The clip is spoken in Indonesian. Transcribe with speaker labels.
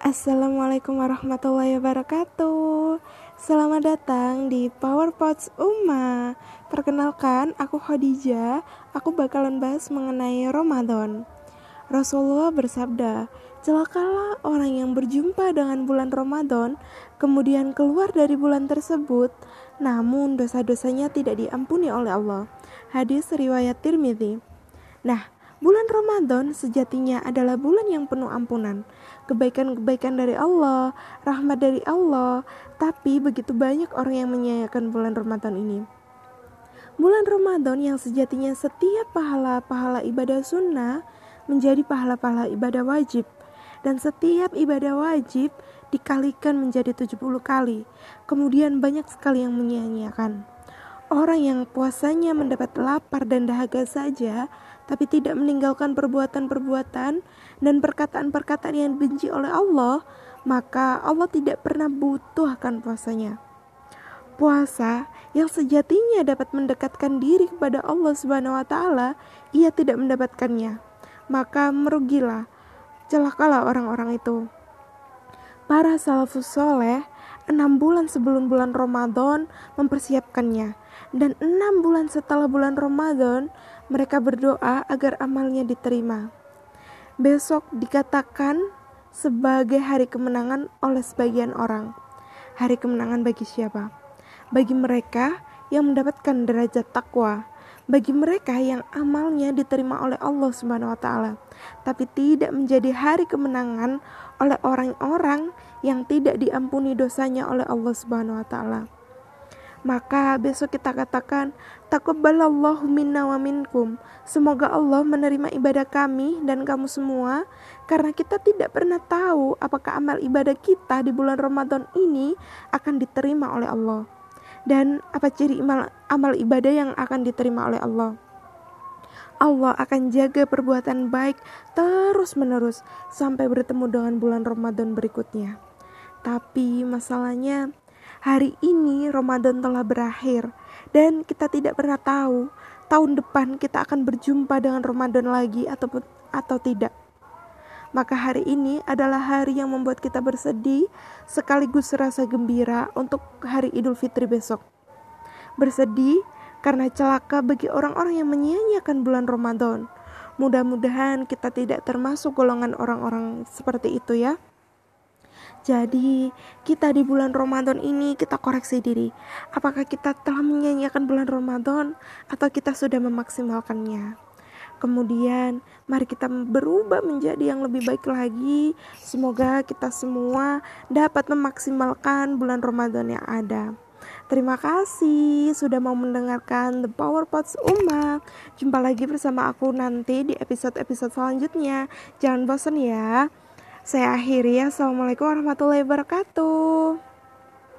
Speaker 1: Assalamualaikum warahmatullahi wabarakatuh. Selamat datang di Power Pots Uma. Perkenalkan, aku Khadijah. Aku bakalan bahas mengenai Ramadan. Rasulullah bersabda Celakalah orang yang berjumpa dengan bulan Ramadan Kemudian keluar dari bulan tersebut Namun dosa-dosanya tidak diampuni oleh Allah. Hadis riwayat Tirmidzi. Nah, Bulan Ramadan sejatinya adalah bulan yang penuh ampunan, kebaikan-kebaikan dari Allah, rahmat dari Allah, tapi begitu banyak orang yang menyayangkan bulan Ramadan ini. Bulan Ramadan yang sejatinya setiap pahala-pahala ibadah sunnah menjadi pahala-pahala ibadah wajib dan setiap ibadah wajib dikalikan menjadi 70 kali. Kemudian banyak sekali yang menyia-nyiakan. Orang yang puasanya mendapat lapar dan dahaga saja, tapi tidak meninggalkan perbuatan-perbuatan dan perkataan-perkataan yang benci oleh Allah, maka Allah tidak pernah butuh akan puasanya. Puasa yang sejatinya dapat mendekatkan diri kepada Allah Subhanahu wa taala, ia tidak mendapatkannya. Maka merugilah, celakalah orang-orang itu. Para salafus soleh enam bulan sebelum bulan Ramadan mempersiapkannya dan enam bulan setelah bulan Ramadan mereka berdoa agar amalnya diterima. Besok dikatakan sebagai hari kemenangan oleh sebagian orang. Hari kemenangan bagi siapa? Bagi mereka yang mendapatkan derajat takwa, bagi mereka yang amalnya diterima oleh Allah Subhanahu wa taala, tapi tidak menjadi hari kemenangan oleh orang-orang yang tidak diampuni dosanya oleh Allah Subhanahu wa taala. Maka besok kita katakan, Taqabbalallahu minna wa minkum. Semoga Allah menerima ibadah kami dan kamu semua karena kita tidak pernah tahu apakah amal ibadah kita di bulan Ramadan ini akan diterima oleh Allah dan apa ciri amal, amal ibadah yang akan diterima oleh Allah. Allah akan jaga perbuatan baik terus-menerus sampai bertemu dengan bulan Ramadan berikutnya. Tapi masalahnya hari ini Ramadan telah berakhir dan kita tidak pernah tahu tahun depan kita akan berjumpa dengan Ramadan lagi ataupun atau tidak. Maka hari ini adalah hari yang membuat kita bersedih sekaligus rasa gembira untuk hari Idul Fitri besok. Bersedih karena celaka bagi orang-orang yang menyia-nyiakan bulan Ramadan. Mudah-mudahan kita tidak termasuk golongan orang-orang seperti itu ya. Jadi, kita di bulan Ramadan ini kita koreksi diri. Apakah kita telah menyanyiakan bulan Ramadan atau kita sudah memaksimalkannya? Kemudian, mari kita berubah menjadi yang lebih baik lagi. Semoga kita semua dapat memaksimalkan bulan Ramadan yang ada. Terima kasih sudah mau mendengarkan The Power Pots Uma. Jumpa lagi bersama aku nanti di episode-episode selanjutnya. Jangan bosan ya. Saya akhiri ya. Assalamualaikum warahmatullahi wabarakatuh.